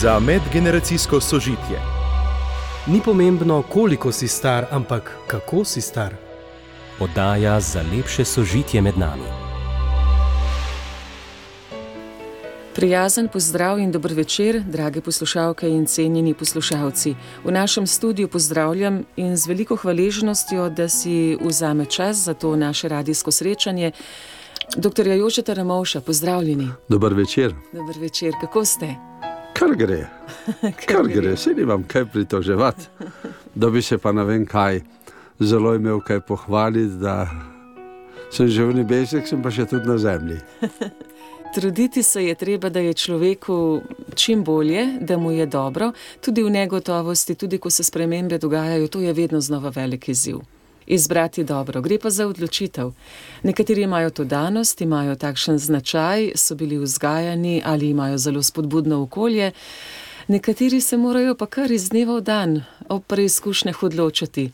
za medgeneracijsko sožitje. Ni pomembno, koliko si star, ampak kako si star. Oddaja za lepše sožitje med nami. Prijazen pozdrav in dober večer, drage poslušalke in cenjeni poslušalci. V našem studiu pozdravljam in z veliko hvaležnostjo, da si vzame čas za to naše radijsko srečanje. Doktor Jožeta Ramovša, pozdravljeni. Dober večer. Dober večer, kako ste? Kar gre, kar gre, se nimam kaj pritoževati. Da bi se pa ne vem kaj, zelo imel kaj pohvaliti, da sem že v nebesih, sem pa še tudi na zemlji. Truditi se je treba, da je človeku čim bolje, da mu je dobro, tudi v negotovosti, tudi ko se spremembe dogajajo, to je vedno znova velik izziv. Izbrati dobro, gre pa za odločitev. Nekateri imajo to danost, imajo takšen značaj, so bili vzgajani ali imajo zelo spodbudno okolje, nekateri se morajo pa kar iz dneva v dan ob preizkušnjah odločiti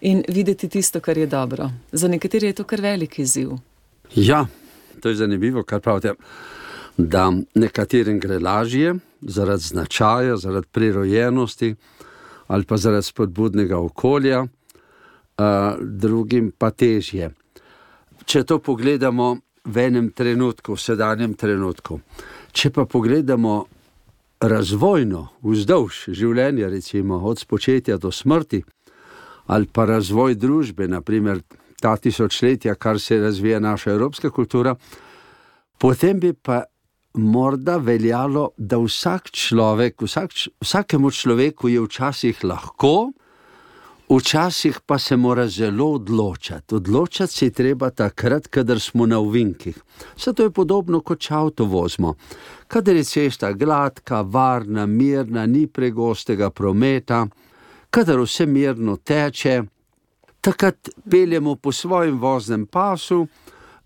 in videti tisto, kar je dobro. Za nekatere je to kar velik izziv. Ja, to je zanimivo, kar pravite. Da nekaterim gre lažje zaradi značaja, zaradi prirojenosti ali pa zaradi spodbudnega okolja drugim pa težje. Če to pogledamo v enem trenutku, v sedanjem trenutku, če pa pogledamo razvojno, vzdolž življenja, recimo od spočetja do smrti, ali pa razvoj družbe, naprimer ta tisočletja, kar se razvija naša evropska kultura, potem bi pa morda veljalo, da vsak človek, vsak, vsakemu človeku je včasih lahko, Včasih pa se mora zelo odločati. Odločati se je treba takrat, kadar smo na uvinkih. Zato je podobno kot če avto vozimo. Kadar je cesta gladka, varna, mirna, ni pregostega prometa, kadar vse mirno teče, takrat peljemo po svojem voznem pasu,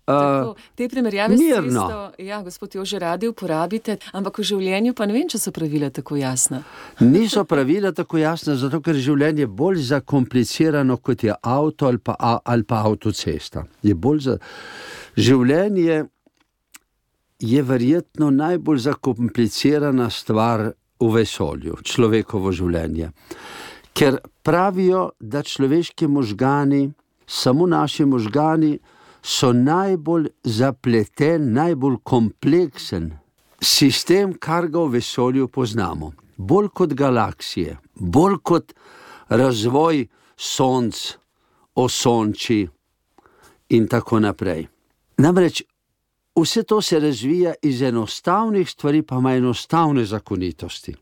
Tako, te primerjave mirno. Isto, ja, gospod Jože, radi uporabite, ampak v življenju pa ne vem, če so pravila tako jasna. Niso pravila tako jasna, zato ker je življenje bolj zakomplicirano kot je avto ali pa, ali pa avtocesta. Je za... Življenje je verjetno najbolj zakomplicirana stvar v vesolju, človekovo življenje. Ker pravijo, da človeški možgani, samo naši možgani, so najbolj zapleten, najbolj kompleksen sistem, kar ga v vesolju poznamo. Bolj kot galaksije, bolj kot razvoj sonc, osonči in tako naprej. Namreč vse to se razvija iz enostavnih stvari, pa ima enostavne zakonitosti.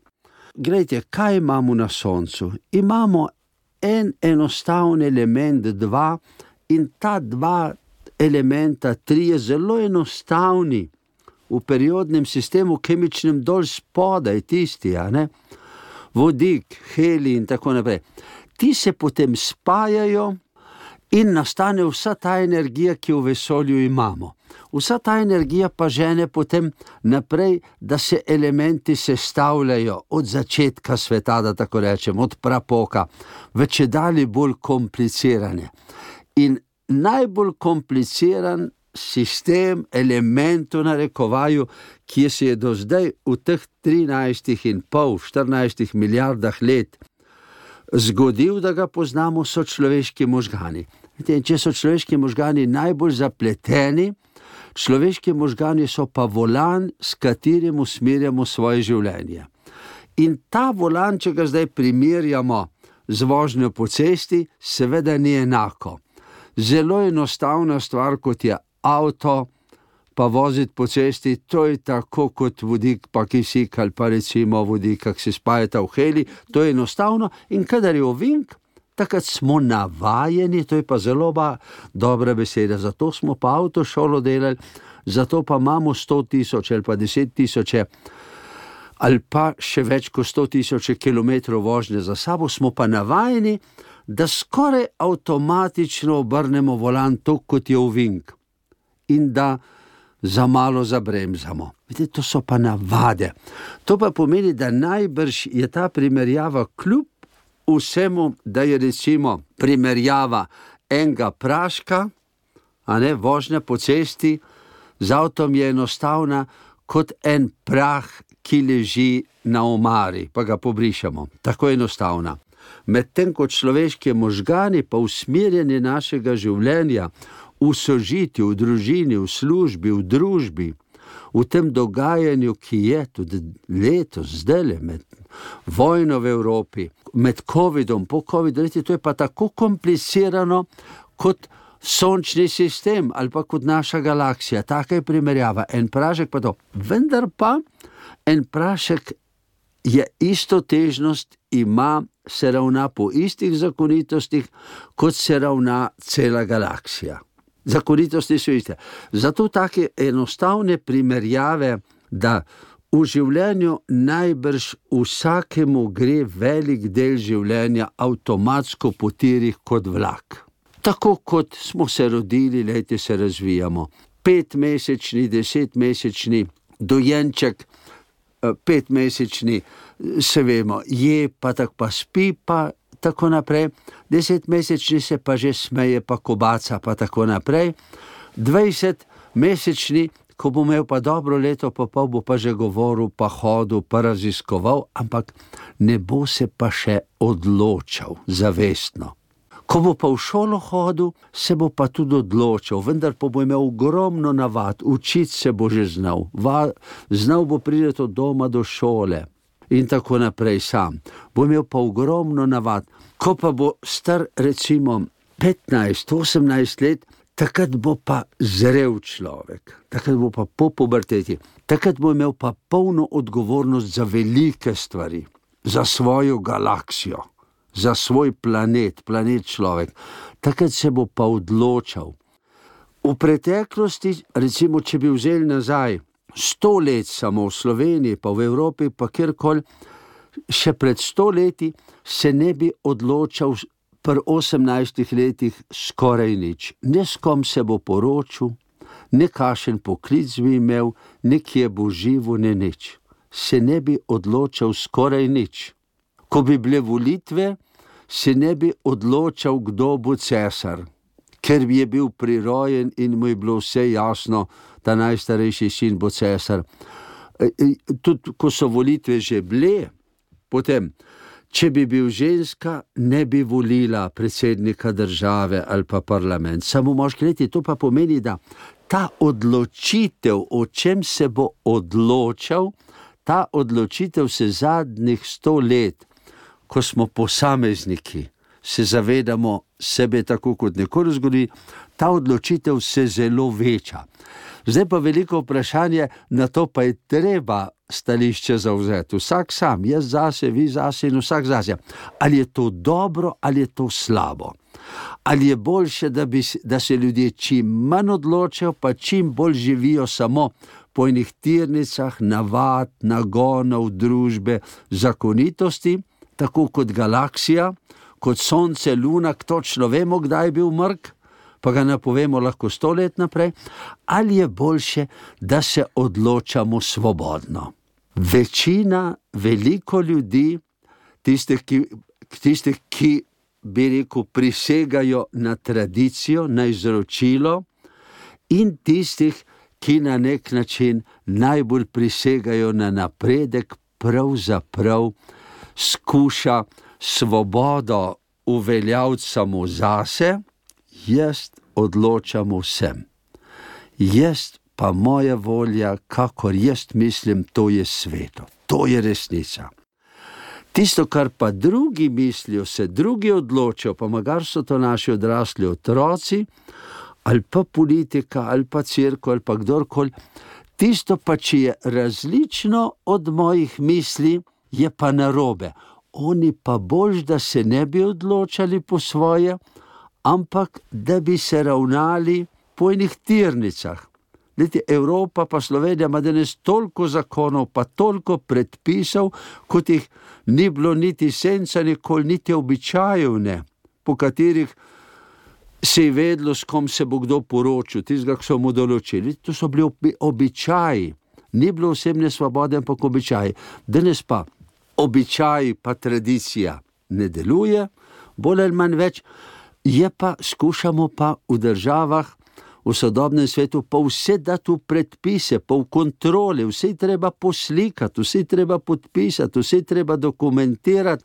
Glejte, kaj imamo na soncu? Imamo en enostaven element, dva, in ta dva elementa, tri je zelo enostavni v periodnem sistemu, kemičnem dol spodaj, tisti, vodik, heli in tako naprej. Ti se potem spajajo in nastane vsa ta energija, ki jo v vesolju imamo. Vsa ta energija pa žene potem naprej, da se elementi sestavljajo od začetka sveta, da tako rečem, od prapoka, več je dalje bolj komplicirane. In najbolj kompliciran sistem elementov na rekovaju, ki se je do zdaj v teh 13,5-14 milijardah let zgodil, da ga poznamo, so človeški možgani. In če so človeški možgani najbolj zapleteni, človeški možgani so pa volan, s katerim usmerjamo svoje življenje. In ta volan, če ga zdaj primerjamo z vožnjo po cesti, seveda ni enako zelo enostavna stvar, kot je avto, pa voziti po cesti, to je tako kot vodik, pa kisik ali pa recimo vodik, ki se spajata v heli, to je enostavno in kadar je ovink. Takrat smo navajeni, to je pa zelo ba, dobra beseda. Zato smo pa avto šolo delali, zato pa imamo 100 tisoč ali pa 10 tisoč ali pa še več kot 100 tisoč km vožnje za sabo, smo pa navajeni, da skoraj avtomatično obrnemo volan, tako kot je uvink, in da za malo zabremzamo. Vidite, to so pa navade. To pa pomeni, da najbrž je ta primerjava, kljub vsemu, da je recimo primerjava enega praška, a ne vožnja po cesti, z avtom je enostavna. kot en prah, ki leži na omari, pa ga pobrišemo. Tako enostavna. Medtem ko človeški možgani pa usmerjanje našega življenja v sožitju, v družini, v službi, v družbi, v tem dogajanju, ki je tudi letos, zdaj le med vojno v Evropi, med COVID-om, po COVID-u, to je pa tako komplicirano kot sončni sistem ali pa kot naša galaksija. Taka je primerjava. En prašek pa to. Vendar pa en prašek je isto težnost, ima se ravna po istih zakonitostih, kot se ravna cela galaksija. Zakonitosti so iste. Zato take enostavne primerjave, da v življenju najbrž vsakemu gre velik del življenja avtomatsko po tirih kot vlak. Tako kot smo se rodili, leti se razvijamo. Petmesečni, desetmesečni dojenček, eh, petmesečni, se vemo, je pa tako, pa spi, pa tako naprej, desetmesečni se pa že smeje, pa kobaca, pa tako naprej. Dvajsetmesečni, ko bo imel pa dobro leto, pa pol bo pa že govoril, pa hodil, pa raziskoval, ampak ne bo se pa še odločal zavestno. Ko bo pa v šolo hodil, se bo pa tudi odločil, vendar pa bo imel ogromno navad, učiti se bo že znal, Va, znal bo priti od doma do šole in tako naprej sam. Bo imel pa ogromno navad. Ko pa bo star, recimo 15-18 let, takrat bo pa zrel človek, takrat bo pa po puberteti, takrat bo imel pa polno odgovornost za velike stvari, za svojo galaksijo za svoj planet, planet človek, takrat se bo pa odločal. V preteklosti, recimo, če bi vzeli nazaj sto let samo v Sloveniji, pa v Evropi, pa kjerkoli, še pred sto leti se ne bi odločal. Pri 18 letih skoraj nič, ne s kom se bo poročil, ne kašen poklic bi imel, nekje bo živo, ne nič. Se ne bi odločal skoraj nič. Ko bi bile volitve, se ne bi odločal, kdo bo cesar, ker bi je bil prirojen in mu je bilo vse jasno, da najstarejši sin bo cesar. E, e, tudi ko so volitve že bile, potem, če bi bil ženska, ne bi volila predsednika države ali pa parlament. Samo moški leti, to pa pomeni, da ta odločitev, o čem se bo odločal, ta odločitev se zadnjih sto let ko smo posamezniki, se zavedamo sebe tako kot nekoli zgodi, ta odločitev se zelo veča. Zdaj pa veliko vprašanje, na to pa je treba stališče zauzeti. Vsak sam, jaz zase, vi zase in vsak zase. Ali je to dobro ali je to slabo? Ali je boljše, da, bi, da se ljudje čim manj odločijo, pa čim bolj živijo samo po enih tirnicah, navad, nagonov, družbe, zakonitosti? tako kot galaksija, kot Sonce, Luna, točno vemo, kdaj je bil mrk, pa ga ne povemo lahko sto let naprej, ali je boljše, da se odločamo svobodno. Večina, veliko ljudi, tistih, ki, tistih, ki bi rekel, prisegajo na tradicijo, na izročilo, in tistih, ki na nek način najbolj prisegajo na napredek, pravzaprav. Prav skuša svobodo uveljaviti samo zase, jaz odločam vsem. Jaz pa moja volja, kakor jaz mislim, to je sveto, to je resnica. Tisto, kar pa drugi mislijo, se drugi odločijo, pa magar so to naši odrasli otroci, ali pa politika, ali pa crkva, ali pa kdorkoli, tisto pa, če je različno od mojih misli, je pa narobe. Oni pa bož, da se ne bi odločali po svoje, ampak da bi se ravnali po enih tirnicah. Leti Evropa, pa Slovenija, ima danes toliko zakonov, pa toliko predpisov, kot jih ni bilo niti senca, nikoli niti običajev, ne, po katerih se je vedlo, s kom se bo kdo poročil, tistega, ki so mu določili. To so bili običaji, ni bilo osebne svobode, ampak običaji. Danes pa običaj, pa tradicija ne deluje, bolj ali manj več, je pa skušamo pa v državah, v sodobnem svetu pa vse da tu predpise, pa v kontroli, vse treba poslikati, vse treba podpisati, vse treba dokumentirati,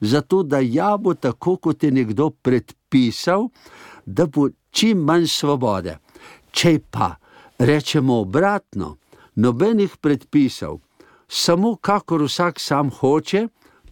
zato da ja bo tako, kot je nekdo predpisal, da bo čim manj svobode. Če pa rečemo obratno, nobenih predpisov, samo kakor vsak sam hoče,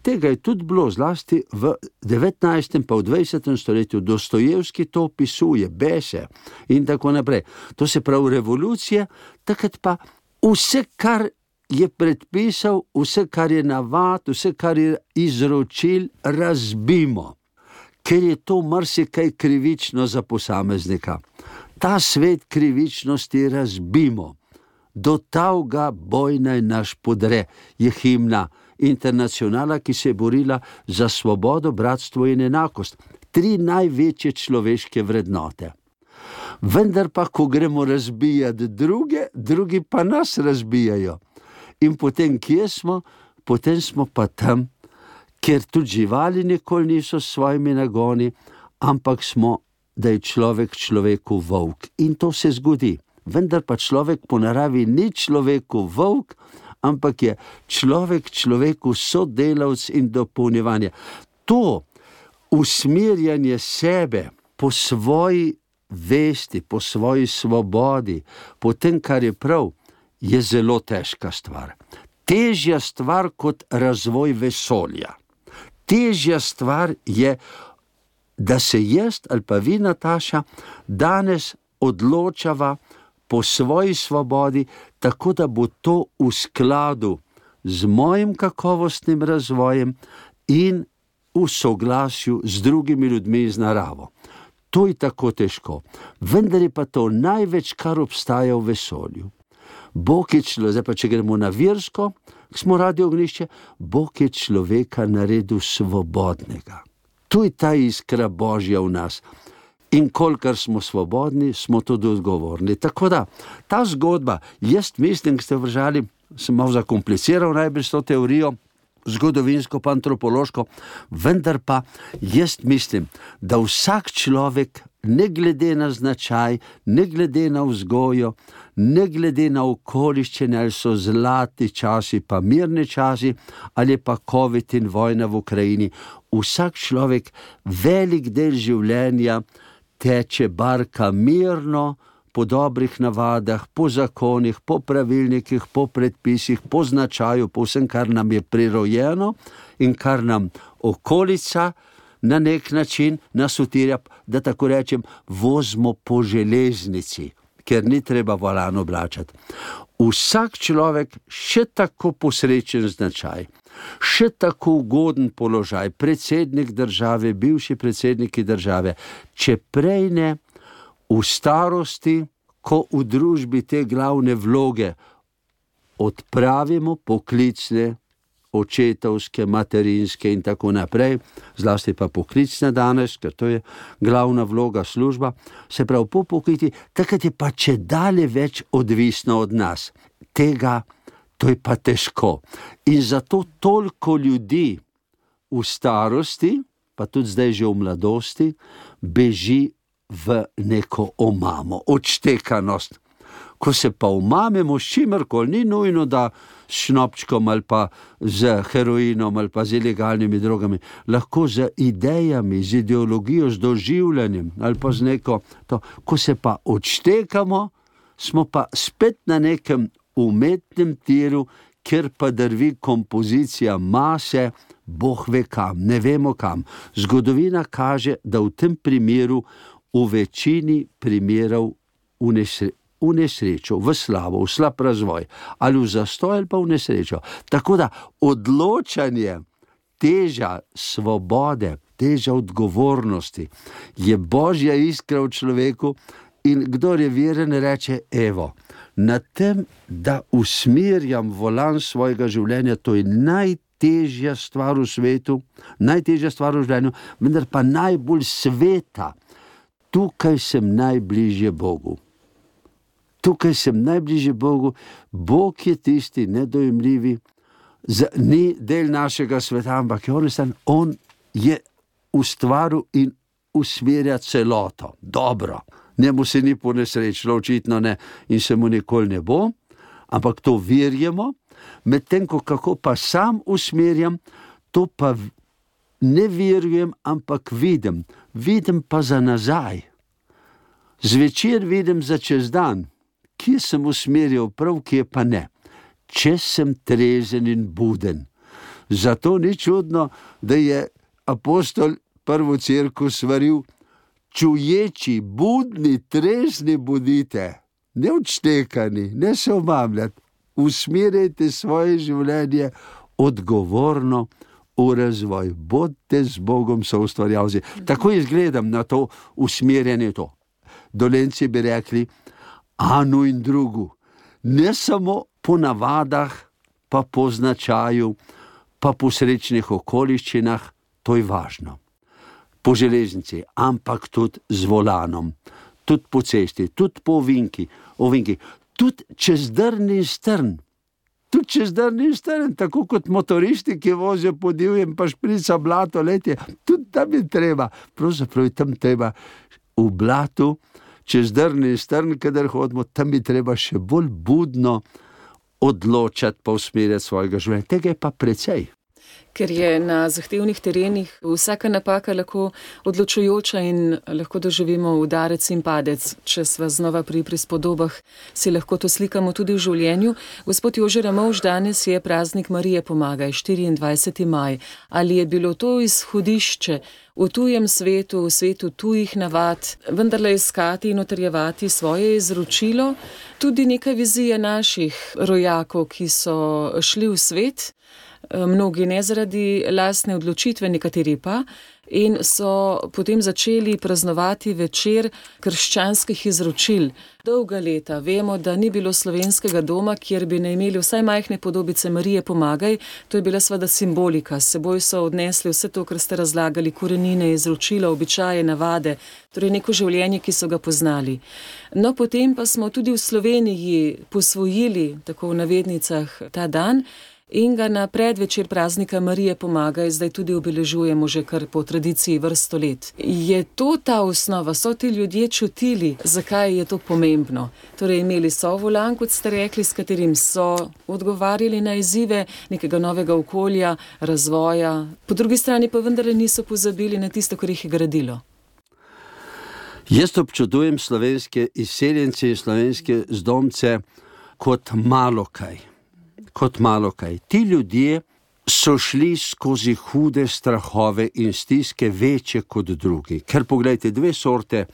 tega je tudi bilo, zlasti v 19. in 20. stoletju, Dostojevski to opisuje, bese in tako naprej. To se pravi revolucije, takrat pa vse, kar je predpisal, vse, kar je navad, vse, kar je izročil, razbimo, ker je to marsikaj krivično za posameznika. Ta svet krivičnosti razbimo. Do tavga boj naj naš podre, je himna internacionala, ki se je borila za svobodo, bratstvo in enakost. Tri največje človeške vrednote. Vendar pa, ko gremo razbijati druge, drugi pa nas razbijajo. In potem, kje smo, potem smo pa tam, kjer tudi živali nikoli niso s svojimi nagoni, ampak smo, da je človek človeku volk. In to se zgodi. Vendar pa človek po naravi ni človeku volk, ampak je človek človeku sodelavc in dopolnjevanje. To usmerjanje sebe po svoji vesti, po svoji svobodi, po tem, kar je prav, je zelo težka stvar. Težja stvar kot razvoj vesolja. Težja stvar je, da se jaz ali pa vi, Nataša, danes odločava, po svoji svobodi, tako da bo to v skladu z mojim kakovostnim razvojem in v soglasju z drugimi ljudmi in z naravo. To je tako težko, vendar je pa to največ, kar obstaja v vesolju. Bog je človek, zdaj pa če gremo na virsko, smo radi ognišče, Bog je človeka naredil svobodnega. Tu je ta iskra božja v nas. In kolikor smo svobodni, smo tudi odgovorni. Tako da ta zgodba, jaz mislim, da ste vržali, sem malo zakompliciral najbrž to teorijo, zgodovinsko, pa antropološko, vendar pa jaz mislim, da vsak človek, ne glede na značaj, ne glede na vzgojo, ne glede na okoliščine, ali so zlati časi, pa mirni časi, ali pa COVID in vojna v Ukrajini, vsak človek velik del življenja teče barka mirno, po dobrih navadah, po zakonih, po pravilnikih, po predpisih, po značaju, po vsem, kar nam je prirojeno in kar nam okolica na nek način nas utirja, da tako rečem, vozimo po železnici, ker ni treba volan oblačati. Vsak človek, še tako posrečen značaj, še tako ugoden položaj, predsednik države, bivši predsedniki države, če prej ne v starosti, ko v družbi te glavne vloge odpravimo, poklicne, očetovske, materinske in tako naprej, zlasti pa poklicne danes, ker to je glavna vloga služba, se pravi po pokriti, takrat je pa če dalje več odvisno od nas. Tega to je pa težko. In zato toliko ljudi v starosti, pa tudi zdaj že v mladosti, beži v neko omamo, odštekanost. Ko se pa umamemo s čimerkoli, ni nujno, da s šnopčkom ali pa z heroinom ali pa z ilegalnimi drogami, lahko z idejami, z ideologijo, z doživljanjem ali pa z neko to. Ko se pa odštekamo, smo pa spet na nekem umetnem tiru, ker pa drvi kompozicija mase, boh ve kam, ne vemo kam. Zgodovina kaže, da v tem primeru, v večini primerov, v, nesre, v nesrečo, v slabo, v slab razvoj, ali v zastoj, ali pa v nesrečo. Tako da odločanje, teža svobode, teža odgovornosti je božja iskra v človeku. In kdo je veren, reče: Evo, na tem, da usmerjam volan svojega življenja, to je najtežja stvar v svetu, najtežja stvar v življenju, vendar pa najbolj sveta. Tukaj sem najbližje Bogu. Tukaj sem najbližje Bogu, Bog je tisti nedojemljivi, ni del našega sveta, ampak je on, on je ustvaril in usmerja celoto, dobro njemu se ni ponesrečilo, očitno ne, in se mu nikoli ne bo, ampak to verjemo, medtem ko kako pa sam usmerjam, to pa ne verujem, ampak vidim, vidim pa za nazaj. Zvečer vidim za čez dan, kje sem usmerjal prav, kje pa ne, če sem trezen in buden. Zato ni čudno, da je apostol prvo crkvo svaril, čuječi, budni, trezni budite, ne odštekani, ne se omamljati, usmerjajte svoje življenje odgovorno v razvoj, bodite z Bogom soustvarjalci. Tako izgledam na to usmerjanje. To. Dolenci bi rekli, anu in drugu, ne samo po navadah, pa po značaju, pa po srečnih okoliščinah, to je važno. Po železnici, ampak tudi z volanom, tudi po cesti, tudi po ovinki, ovinki, tudi čez drni strn. Tudi čez drni strn, tako kot motoristi, ki vozijo po divjem, pa šprica blato, letje, tudi tam je treba, pravzaprav je tam treba v blatu, čez drni strn, kader hodimo, tam je treba še bolj budno odločati, pa usmerjati svojega življenja. Tega je pa precej ker je na zahtevnih terenih vsaka napaka lahko odločujoča in lahko doživimo udarec in padec. Če sva znova pri prispodobah, si lahko to slikamo tudi v življenju. Gospod Jože Ramovž, danes je praznik Marije Pomagaj, 24. maj. Ali je bilo to izhodišče v tujem svetu, v svetu tujih navad, vendarle iskati in utrjevati svoje izročilo, tudi neka vizija naših rojakov, ki so šli v svet? Eh, mnogi ne zaradi lastne odločitve, nekateri pa, in so potem začeli praznovati večer krščanskih izročil. Dolga leta vemo, da ni bilo slovenskega doma, kjer bi ne imeli vsaj majhne podobice Marije Pomagaj, to je bila sveda simbolika, seboj so odnesli vse to, kar ste razlagali, korenine, izročila, običaje, navade, torej neko življenje, ki so ga poznali. No, potem pa smo tudi v Sloveniji posvojili, tako v navednicah, ta dan in ga na predvečer praznika Marije pomaga, zdaj tudi obeležujemo že kar po tradiciji vrsto let. Je to ta osnova, so ti ljudje čutili, zakaj je to pomembno? Torej, imeli so volan, kot ste rekli, s katerim so odgovarjali na izzive nekega novega okolja, razvoja, po drugi strani pa vendarle niso pozabili na tisto, kar jih je gradilo. Jaz občudujem slovenske izseljence in slovenske zdomce kot malo kaj kot malo kaj. Ti ljudje so šli skozi hude strahove in stiske, večje kot drugi. Ker pogledajte, dve sorte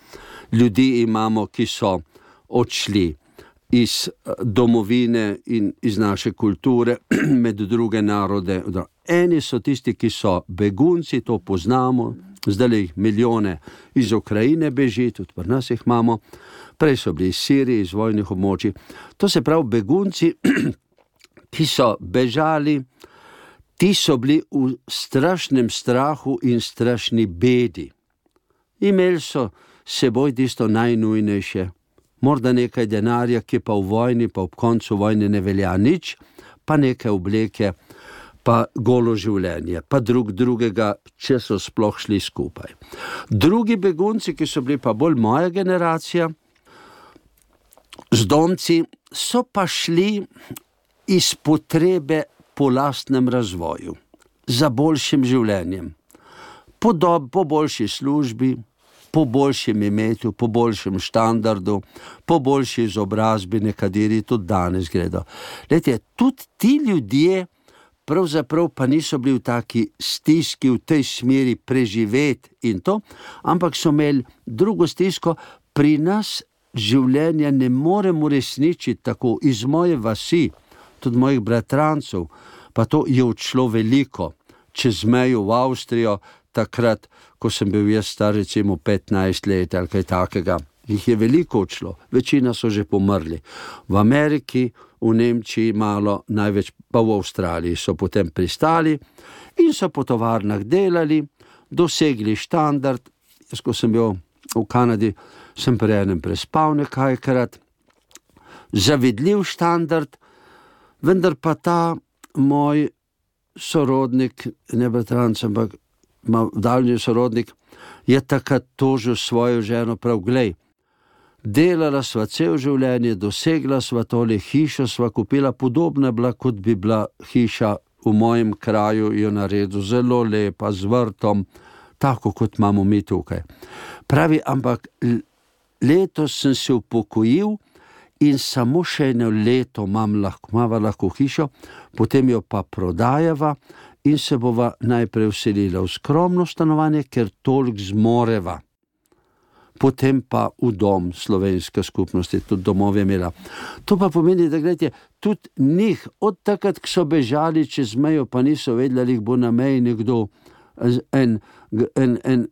ljudi imamo, ki so odšli iz eh, domovine in iz naše kulture, med druge narode. Eni so tisti, ki so begunci, to poznamo, zdaj jih milijone iz Ukrajine beži, tudi pri nas jih imamo, prej so bili iz Sirije, iz vojnih območij. To se pravi, begunci, ki so bežali, ti so bili v strašnem strahu in strašni bedi. Imeli so seboj tisto najnujnejše, morda nekaj denarja, ki pa v vojni, pa ob koncu vojne ne velja nič, pa nekaj obleke, pa golo življenje, pa drug drugega, če so sploh šli skupaj. Drugi begunci, ki so bili pa bolj moja generacija, zdomci, so pa šli iz potrebe po lastnem razvoju, za boljšim življenjem, po, dob, po boljši službi, po boljšem imetju, po boljšem standardu, po boljši izobrazbi, nekateri tudi danes gredo. Lete, tudi ti ljudje. Pravzaprav pa niso bili v taki stiski, v tej smeri preživeti in to, ampak so imeli drugo stisko, pri nas življenja ne moremo resničiti tako iz moje vasi tudi mojih bratrancev, pa to je odšlo veliko, čez mejo v Avstrijo, takrat, ko sem bil jaz star, recimo 15 let ali kaj takega. Jih je veliko odšlo, večina so že pomrli. V Ameriki, v Nemčiji, malo, največ pa v Avstraliji so potem pristali in so po tovarnah delali, dosegli standard. Jaz, ko sem bil v Kanadi, sem prej enem prespal nekajkrat, zavidljiv standard, vendar pa ta moj sorodnik, ne bratranc, ampak daljni sorodnik, je takrat tožil svojo ženo, prav glej. delala sva cel življenje, dosegla sva tole hišo, sva kupila podobna bila, kot bi bila hiša v mojem kraju, jo naredil zelo lepa, z vrtom, tako kot imamo mi tukaj. Pravi, ampak letos sem se upokojil in samo še eno leto imam lahko, imamo lahko hišo, potem jo pa prodajava in se bova najprej uselila v skromno stanovanje, ker toliko zmoreva potem pa v dom slovenske skupnosti, tudi domov je imela. To pa pomeni, da gledite, tudi njih, od takrat, ko so bežali čez mejo, pa niso vedeli, da jih bo na meji nekdo, en, en, en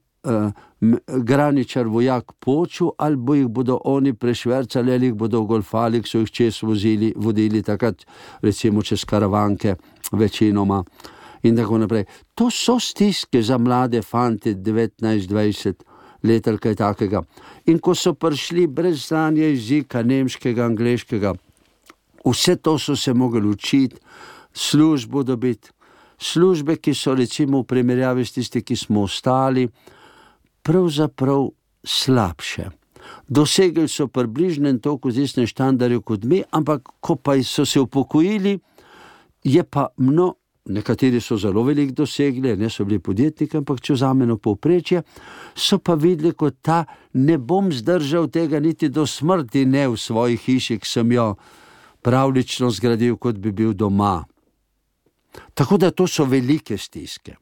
graničar vojak počul, ali bo jih bodo oni prešvrcali, ali jih bodo golfali, ki so jih čez vozili, vodili takrat, recimo čez karavanke, večinoma. In tako naprej. To so stiske za mlade fante, 19-20 let ali kaj takega. In ko so prišli brez znanja jezika, nemškega, angliškega, vse to so se mogli učiti, službo dobiti, službe, ki so recimo v primerjavi s tistimi, ki smo ostali, pravzaprav slabše. Dosegli so približno toliko z istim standardom kot mi, ampak ko pa so se upokojili, je pa mnogo nekateri so zelo veliko dosegli, ne so bili podjetniki, ampak če vzamemo povprečje, so pa videli, kot ta ne bom zdržal tega niti do smrti, ne v svoji hiši, ki sem jo pravlično zgradil, kot bi bil doma. Tako da to so velike stiske.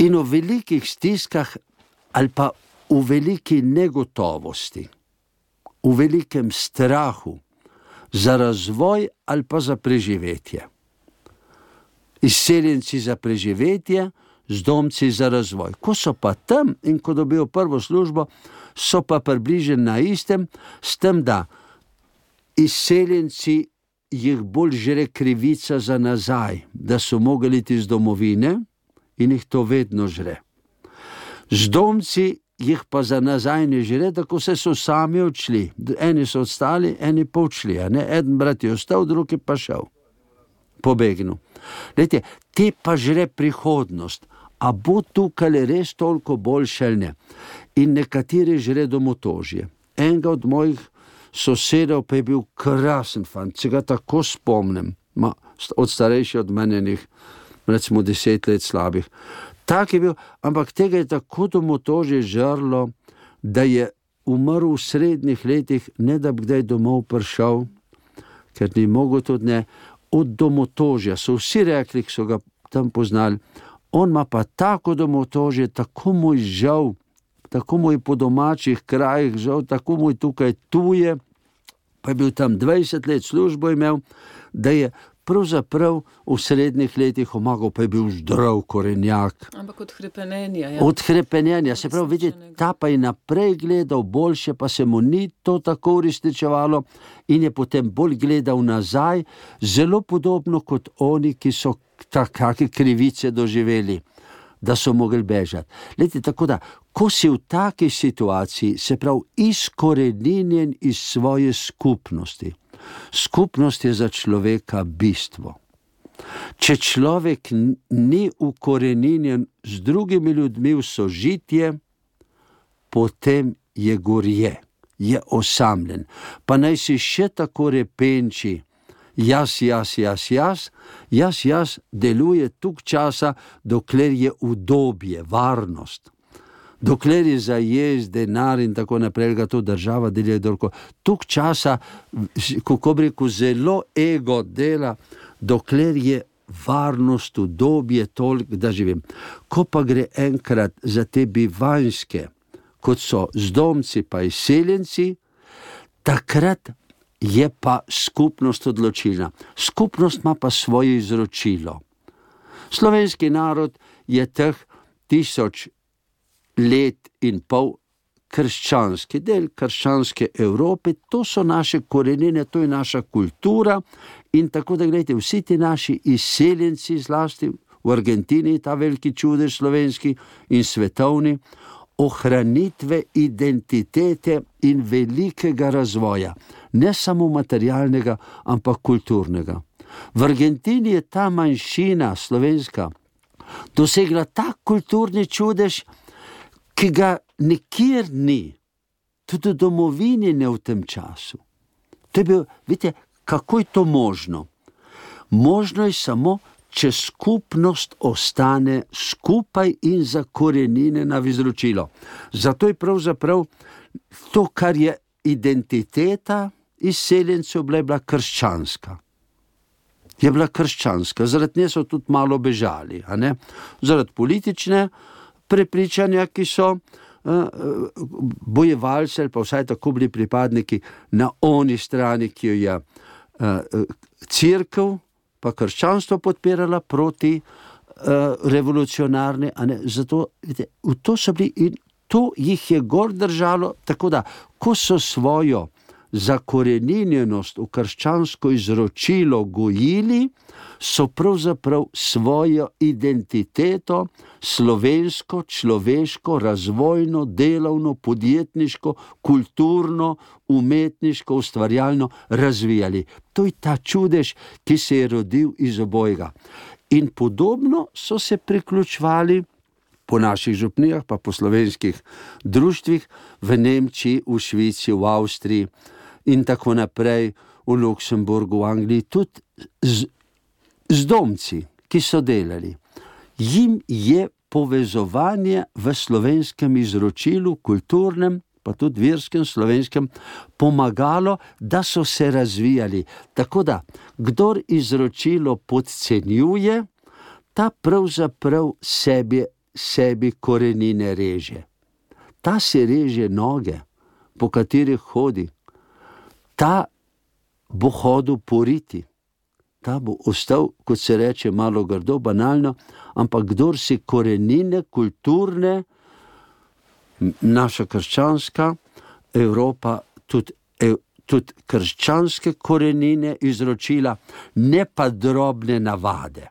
In v velikih stiskah, ali pa v veliki negotovosti, v velikem strahu za razvoj ali pa za preživetje izseljenci za preživetje, zdomci za razvoj. Ko so pa tam in ko dobijo prvo službo, so pa približeni na istem, s tem, da izseljenci jih bolj žre krivica za nazaj, da so mogli iti iz domovine in jih to vedno žre. Zdomci jih pa za nazaj ne žre, tako se so sami odšli. Eni so ostali, eni pa odšli, en brat je ostal, drugi pa šel pobegnil. Te pa žre prihodnost, a bo tukaj res toliko boljše ali ne. In nekateri žre domotožje. Enega od mojih sosedov pa je bil krasen fant, če ga tako spomnim, ma, od starejših od mene, recimo deset let slabih. Tak je bil, ampak tega je tako domotožje žrlo, da je umrl v srednjih letih, ne da bi kdaj domov prišel, ker ni mogel tudi ne od domotožja, so vsi rekli, ki so ga tam poznali. On ima pa tako domotožje, tako mu je žal, tako mu je po domačih krajih žal, tako mu je tukaj tuje. Pa je bil tam 20 let službo imel, da je pravzaprav v srednjih letih omagal, pa je bil zdrav korenjak. Ampak od hrepenenja. Ja. Od hrepenenja, se pravi, vidite, ta pa je naprej gledal, boljše pa se mu ni to tako uresničevalo in je potem bolj gledal nazaj, zelo podobno kot oni, ki so takšne krivice doživeli. Da so mogli bežati. Leti, tako da, ko si v taki situaciji, se pravi, izkoreninjen iz svoje skupnosti, Skupnost je za človeka bistvo. Če človek ni ukoreninjen z drugimi ljudmi v sožitje, potem je gorje, je osamljen. Pa naj si še tako repenči, jaz, jaz, jaz, jaz, jaz, jaz deluje tuk časa, dokler je udobje, varnost dokler je za jez, denar in tako naprej, da to država deli. Tuk časa, kako bi rekel, zelo ego dela, dokler je varnost v dobi toliko, da živim. Ko pa gre enkrat za te bivanske, kot so zdomci, pa izseljenci, takrat je pa skupnost odločilna. Skupnost ima pa svoje izročilo. Slovenski narod je teh tisoč let in pol krščanski del krščanske Evrope, to so naše korenine, to je naša kultura. In tako da gledite, vsi ti naši izseljenci, zlasti v Argentini, ta veliki čudež slovenski in svetovni, ohranitve identitete in velikega razvoja, ne samo materialnega, ampak kulturnega. V Argentini je ta manjšina slovenska dosegla tak kulturni čudež, ki ga nikjer ni. tudi domovini ne v tem času. To je bil, vidite, kako je to možno? Možno je samo, če skupnost ostane skupaj in zakorenjene na izročilo. Zato je pravzaprav to, kar je identiteta izseljencev, bila krščanska. Je bila krščanska, zaradi nje so tudi malo bežali, zaradi politične prepričanja, ki so uh, bojevalci ali pa vsaj tako bili pripadniki na oni strani, ki jo je uh, crkva pa krščanstvo podpirala proti revolucionarni. Zato vidite, v to so bili in to jih je gor držalo. Tako da, ko so svojo zakorenjenost v krščansko izročilo gojili, so pravzaprav svojo identiteto, slovensko, človeško, razvojno, delovno, podjetniško, kulturno, umetniško, ustvarjalno razvijali. To je ta čudež, ki se je rodil iz obojega. In podobno so se priključvali po naših župnijah, pa po slovenskih društvih v Nemčiji, v Švici, v Avstriji in tako naprej, v Luksemburgu, v Angliji, tudi z, z domci, ki so delali. Jim je povezovanje v slovenskem izročilu, kulturnem, pa tudi verskem, slovenskem, pomagalo, da so se razvijali. Tako da, kdor izročilo podcenjuje, ta pravzaprav sebi, sebi korenine reže. Ta si reže noge, po katerih hodi, ta bo hodil poriti, ta bo ostal, kot se reče, malo grdo, banalno, ampak kdor si korenine, kulturne, naša krščanska Evropa, tudi, tudi krščanske korenine izročila, ne pa drobne navade.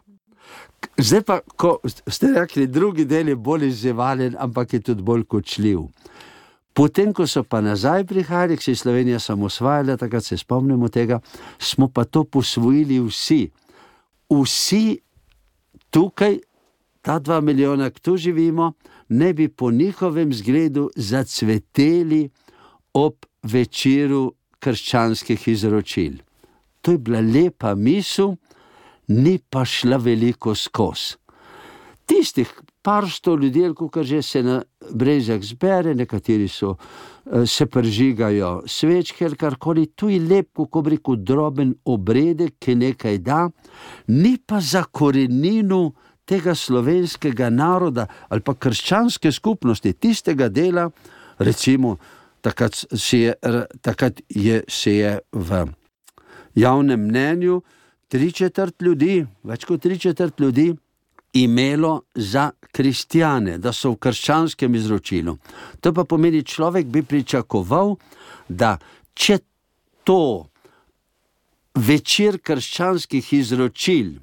Zdaj pa, ko ste rekli, drugi del je bolj izzivalen, ampak je tudi bolj kočljiv. Potem, ko so pa nazaj prihajali, ki se je Slovenija samo osvajala, takrat se spomnimo tega, smo pa to posvojili vsi. Vsi tukaj, ta dva milijona, ki tu živimo, ne bi po njihovem zgledu zacveteli ob večeru krščanskih izročil. To je bila lepa misel, ni pa šla veliko skozi. Tistih par sto ljudi, kot že se na brezah zbere, nekateri so, eh, se prižigajo svečke ali karkoli, tu je lep, kako reko, droben obredek, ki nekaj da, ni pa za korenino tega slovenskega naroda ali pa krščanske skupnosti, tistega dela, recimo, takrat se je, takrat je, se je v javnem mnenju tri četrt ljudi, več kot tri četrt ljudi imelo za kristijane, da so v krščanskem izročilu. To pa pomeni, človek bi pričakoval, da če to večer krščanskih izročil,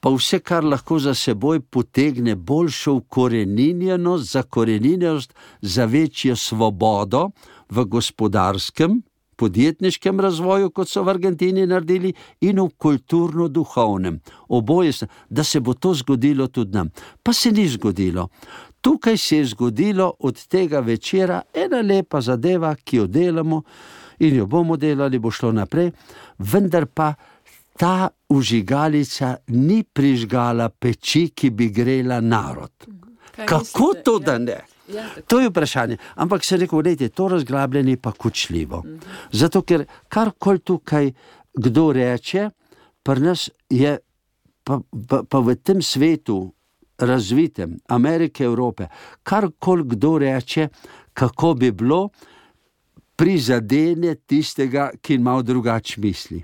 pa vse, kar lahko za seboj potegne boljšo ukoreninjenost, za koreninjenost, za večjo svobodo v gospodarskem podjetniškem razvoju, kot so v Argentini naredili, in v kulturno-duhovnem. Oboje, da se bo to zgodilo tudi nam. Pa se ni zgodilo. Tukaj se je zgodilo od tega večera ena lepa zadeva, ki jo delamo in jo bomo delali, bo šlo naprej, vendar pa ta užigalica ni prižgala peči, ki bi grela narod. Kaj Kako mislite? to, da ja. ne? Ja, to je vprašanje. Ampak se reko, da je to razglabljanje pa kočljivo. Mhm. Zato, ker karkoli tukaj kdo reče, pri nas je pa, pa, pa v tem svetu, razvitem, Amerike, Evrope, karkoli kdo reče, kako bi bilo, prizadene tistega, ki ima drugače misli.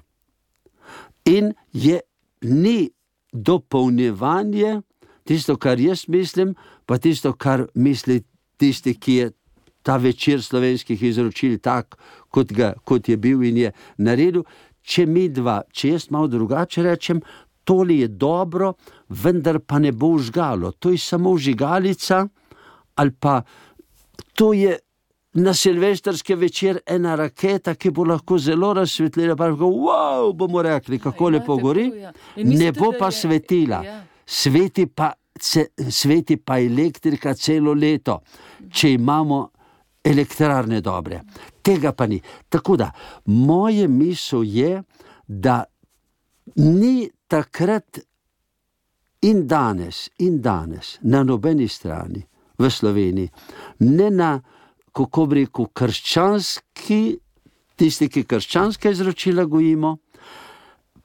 In je ni dopolnjevanje tisto, kar jaz mislim, pa tisto, kar misli tisti, ki je ta večer slovenskih izročil tak, kot, ga, kot je bil in je naredil. Če mi dva, če jaz malo drugače rečem, to je dobro, vendar pa ne bo užgalo. To je samo žigalica, ali pa to je na silvestrske večer ena raketa, ki bo lahko zelo razsvetlila. Pa lahko, wow, bomo rekli, kako ja, lepo gori. Ja. Ne bo pa svetila, ja. sveti pa sveti pa elektrika celo leto. Če imamo elektrarne dobre. Tega pa ni. Tako da moje misel je, da ni takrat in danes, in danes na nobeni strani v Sloveniji, ne na, kako bi rekel, krščanski, tisti, ki krščanske izročila gojimo,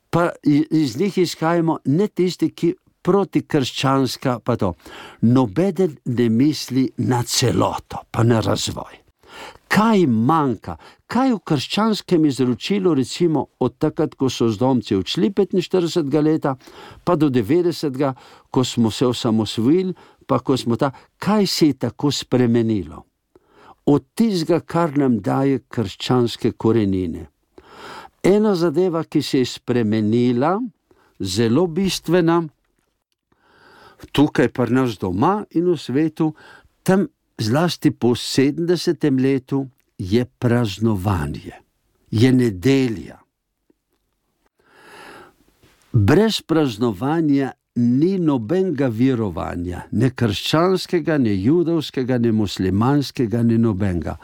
pa iz njih izhajamo, ne tisti, ki proti krščanska, pa to. Nobeden ne misli na celoto, pa na razvoj. Kaj manjka, kaj v krščanskem izročilu, recimo od takrat, ko so zdomci odšli 45 let, pa do 90, ko smo se osamosvojili, pa ko smo ta, kaj se je tako spremenilo? Od tistega, kar nam daje krščanske korenine. Ena zadeva, ki se je spremenila, zelo bistvena, tukaj pa nas doma in v svetu, tam zlasti po 70. letu je praznovanje, je nedelja. Brez praznovanja ni nobenega verovanja, ne krščanskega, ne judovskega, ne muslimanskega, ne nobenega.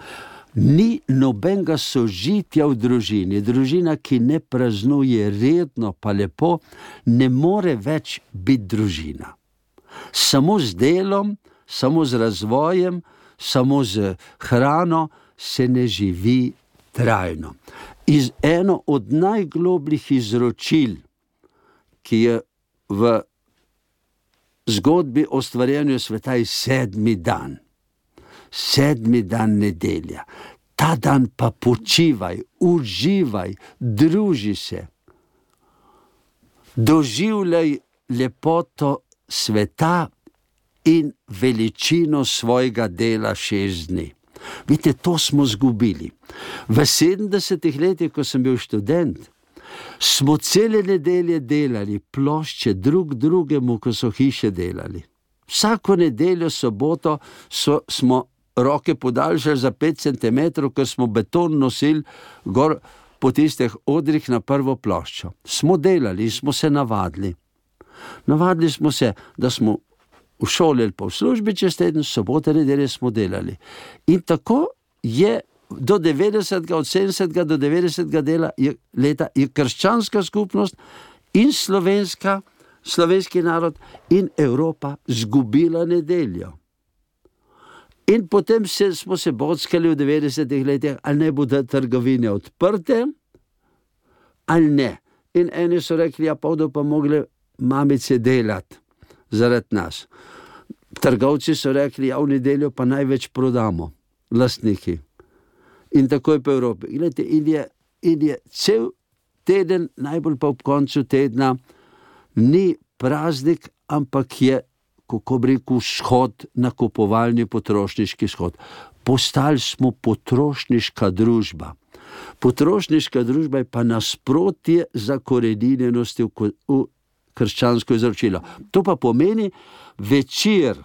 Ni nobenega sožitja v družini. Družina, ki ne praznuje redno, pa lepo, ne more več biti družina. Samo z delom, samo z razvojem, samo z hrano se ne živi trajno. Iz eno od najglobljih izročil, ki je v zgodbi o stvarjenju sveta, je sedmi dan, sedmi dan nedelja. Ta dan pa počivaj, uživaj, druži se, doživljaj lepoto sveta in veličino svojega dela šest dni. Vidite, to smo izgubili. V 70-ih letih, ko sem bil študent, smo cele nedelje delali plošče drug drugemu, ko so hiše delali. Vsako nedeljo, soboto so, smo roke podaljšali za 5 cm, ker smo beton nosili gor po tistih odrih na prvo ploščo. Smo delali in smo se navadili. Navadili smo se, da smo v šoli ali pa v službi čez teden, sobote, nedelje smo delali. In tako je do 90, od 70 do 90 dela je, leta je krščanska skupnost in slovenska, slovenski narod in Evropa zgubila nedeljo. In potem se, smo se bockali v 90-ih letih, ali ne bodo trgovine odprte, ali ne. In eni so rekli, ja, pa bodo pa mogli mamice delati zaradi nas. Trgovci so rekli, da ja, v nedeljo pa največ prodamo, lastniki. In tako je po Evropi. Glede, in, je, in je cel teden, najbolj pa ob koncu tedna, ni praznik, ampak je, kako bi rekel, shod, nakupovalni potrošniški shod. Postali smo potrošniška družba. Potrošniška družba je pa nasprotje zakorenjenosti v, v krščansko izročilo. To pa pomeni, večer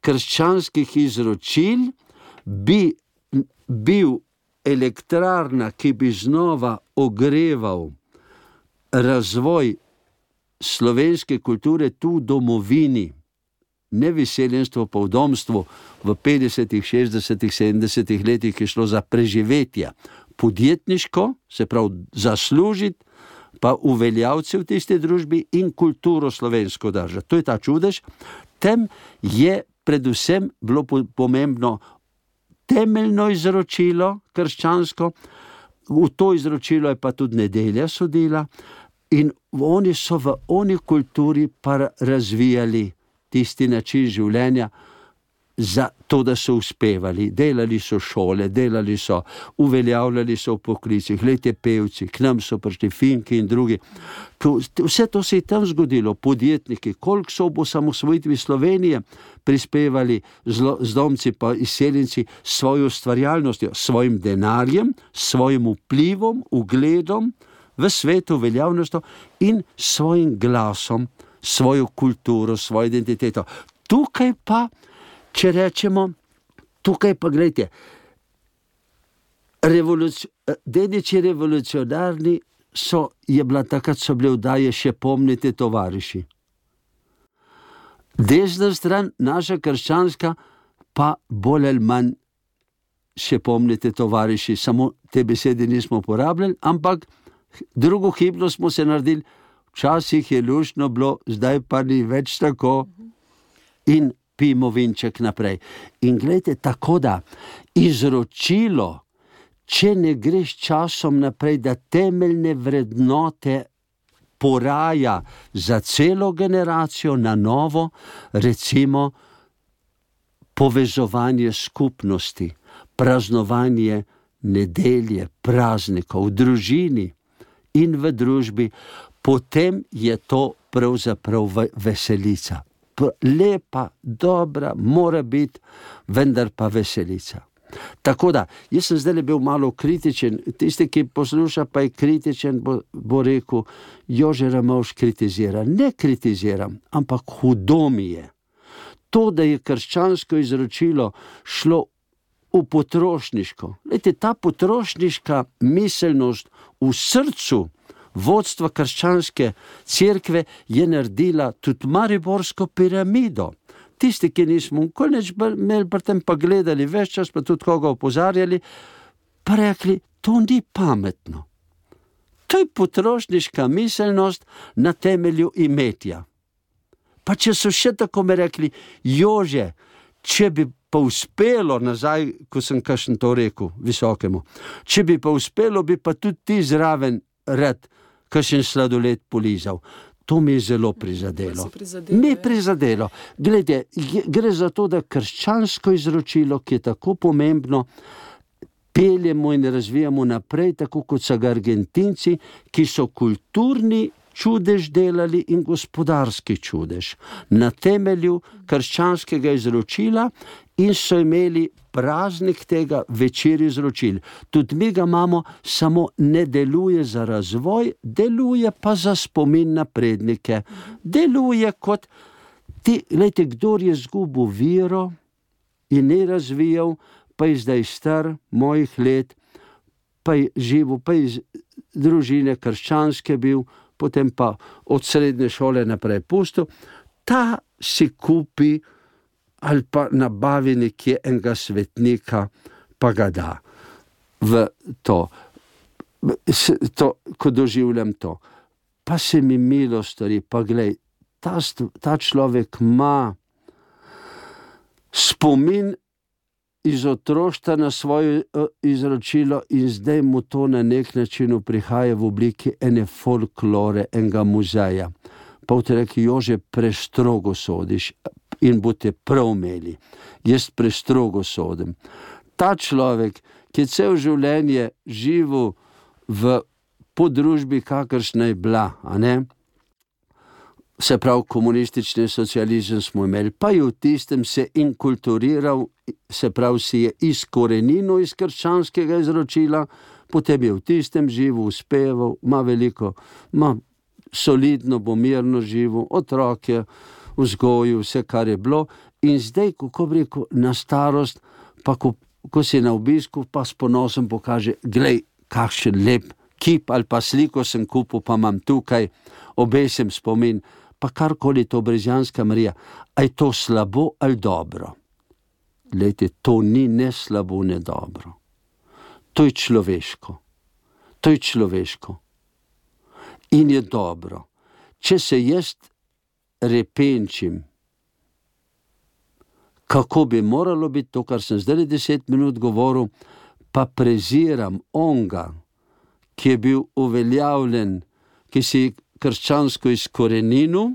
krščanskih izročil bi bil elektrarna, ki bi znova ogreval razvoj slovenske kulture tu v domovini. Ne veseljenstvo po domstvu v 50, 60, 70 letih je šlo za preživetje, podjetniško, se pravi zaslužiti, pa uveljavci v tisti družbi in kulturo slovensko držati. To je ta čudež. Tem je predvsem bilo pomembno temeljno izročilo, krščansko, v to izročilo je pa tudi nedelja sodila, in oni so v oni kulturi pa razvijali tisti način življenja za to, da so uspevali. Delali so šole, delali so, uveljavljali so v poklicih, lete pevci, k nam so prišli finki in drugi. Vse to se je tam zgodilo, podjetniki, koliko so v osamosvojitvi Slovenije prispevali z domci, pa izseljenci s svojo ustvarjalnostjo, s svojim denarjem, s svojim vplivom, ugledom v svetu, veljavnostjo in svojim glasom, svojo kulturo, svojo identiteto. Tukaj pa če rečemo, tukaj pa gledajte, revoluci dediči revolucionarni so, je bila takrat, so bile vdaje še pomnite, tovariši. Desna stran, naša krščanska, pa bolj ali manj še pomnite, tovariši, samo te besede nismo uporabljali, ampak drugo hibno smo se naredili, včasih je lušno bilo, zdaj pa ni več tako. In pimo vinček naprej. In gledajte, tako da izročilo, če ne greš časom naprej, da temeljne vrednote poraja za celo generacijo na novo, recimo povezovanje skupnosti, praznovanje nedelje, praznikov v družini in v družbi, potem je to pravzaprav veselica. Lepa, dobra, mora biti, vendar pa veselica. Tako da, jaz sem zdaj bil malo kritičen, tisti, ki posluša, pa je kritičen, bo, bo rekel: Jože Ramovš kritizira. Ne kritiziram, ampak hudo mi je. To, da je krščansko izročilo šlo v potrošniško. Lejte, ta potrošniška miselnost v srcu vodstva krščanske cerkve je naredila tudi Mariborsko piramido. Tisti, ki nismo nikoli imeli pri tem, pa gledali več čas, pa tudi koga opozarjali, pa rekli, to ni pametno. To je potrošniška miselnost na temelju imetja. Pa če so še tako mi rekli, jože, če bi pa uspelo nazaj, ko sem kašen to rekel, visokemu. Če bi pa uspelo, bi pa tudi ti zraven red, kašen sladoled polizal. To mi je zelo prizadelo. Mi je prizadelo. Glede, gre za to, da krščansko izročilo, ki je tako pomembno, peljemo in razvijamo naprej, tako kot so ga Argentinci, ki so kulturni čudež delali in gospodarski čudež na temelju krščanskega izročila in so imeli praznik tega večer izročil. Tudi mi ga imamo, samo ne deluje za razvoj, deluje pa za spomin na prednike. Deluje kot ti, gledajte, kdo je izgubil vero in ne razvijal, pa je zdaj star mojih let, pa je živel, pa je iz družine krščanske bil, potem pa od srednje šole naprej pusto, ta si kupi ali pa nabavi nekje enega svetnika, pa ga da v to, to ko doživljam to. Pa se mi milo stori, pa gledaj, ta, ta človek ima spomin iz otroštva na svoje uh, izročilo, in zdaj mu to na nek način prihaja v obliki ene folklore, enega muzeja. Pa te reki, jože, prestrogo sodiš in boste prav imeli. Jaz prestrogo sodim. Ta človek, ki je cel življenje živel v podružbi, kakršna je bila, a ne? Se pravi, komunistični socializem smo imeli, pa je v tistem se inkulturiral, se pravi, si je izkorenil iz krščanskega izročila, potem je v tistem živel, uspeval, ima veliko, ima solidno, bo mirno živel, otroke, vzgoju, vse, kar je bilo. In zdaj, ko bi rekel, na starost, pa ko, ko si na obisku, pa s ponosom pokaže, glej, kakšen lep kip ali pa sliko sem kupil, pa imam tukaj, obesem spomin pa karkoli to Brezijanska Marija, aj to slabo ali dobro. Lejte, to ni ne slabo, ne dobro. To je človeško. To je človeško. In je dobro. Če se jaz repenčim, kako bi moralo biti to, kar sem zdaj deset minut govoril, pa preziram onga, ki je bil uveljavljen, ki si krščansko izkorenino